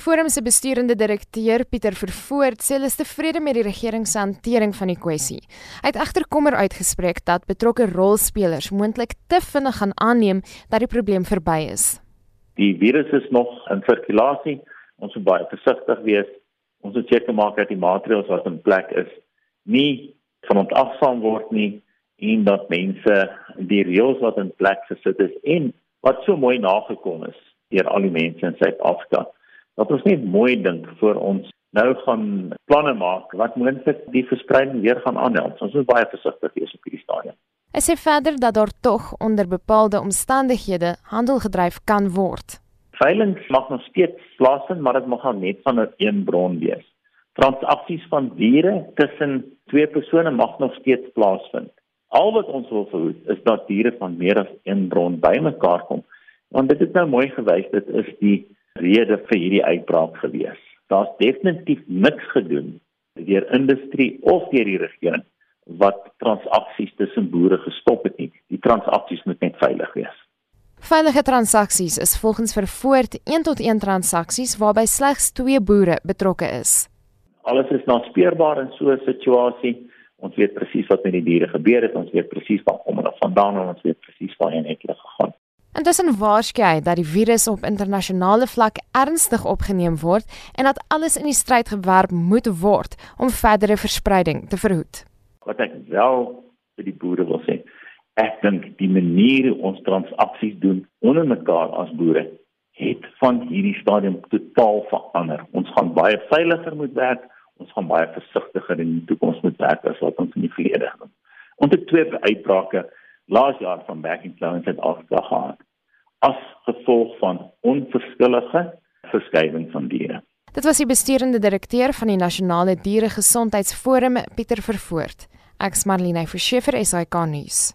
Die forum se besturende direkteur, Pieter Vervoort, sê hulle is tevrede met die regering se hantering van die kwessie. Hy het egter kommer uitgespreek dat betrokke rolspelers moontlik te vinnig gaan aanneem dat die probleem verby is. Die virus is nog in sirkulasie. Ons moet baie versigtig wees. Ons moet seker maak dat die maatreëls wat in plek is nie van ons afsaam word nie en dat mense die reëls wat in plek gesit is en wat so mooi nagekom is deur al die mense in Suid-Afrika dat ons net mooi dink voor ons nou gaan planne maak wat moontlik die verspreiding weer gaan aanhelp. Ons moet baie versigtig wees op hierdie stadium. Hy sê verder dat daar tog onder bepaalde omstandighede handel gedryf kan word. Veiling mag nog steeds plaasvind, maar dit mag net van 'n een bron wees. Transaksies van diere tussen twee persone mag nog steeds plaasvind. Al wat ons wil verhoed is dat diere van meer as een bron bymekaar kom. Want dit is nou mooi gewys dit is die rede vir hierdie uitbraak gewees. Daar's definitief niks gedoen deur industrie of deur die regering wat transaksies tussen boere gestop het nie. Die transaksies moet net veilig wees. Veilige transaksies is volgens vervoerd 1 tot 1 transaksies waarby slegs 2 boere betrokke is. Alles is naspeurbaar in so 'n situasie. Ons weet presies wat met die diere gebeur het, ons weet presies waar kom hulle vandaan en ons weet presies waar hy net Intussen waarskei dat die virus op internasionale vlak ernstig opgeneem word en dat alles in die stryd gewerp moet word om verdere verspreiding te verhoed. Wat ek wel vir die boere wil sê, ek dink die manier ons transaksies doen onder mekaar as boere het van hierdie stadium totaal verander. Ons gaan baie veiliger moet werk, ons gaan baie versigtiger in die toekoms moet werk as wat ons in die verlede gedoen het. Ons het twee uitbrake laas jaar van back in flow in Suid-Afrika gehad as gevolg van onverskillige verskuiwing van diere. Dit was die besturende direkteur van die Nasionale Dieregesondheidsforum, Pieter Vervoort. Ek's Marlene Verschiefer, SAK nuus.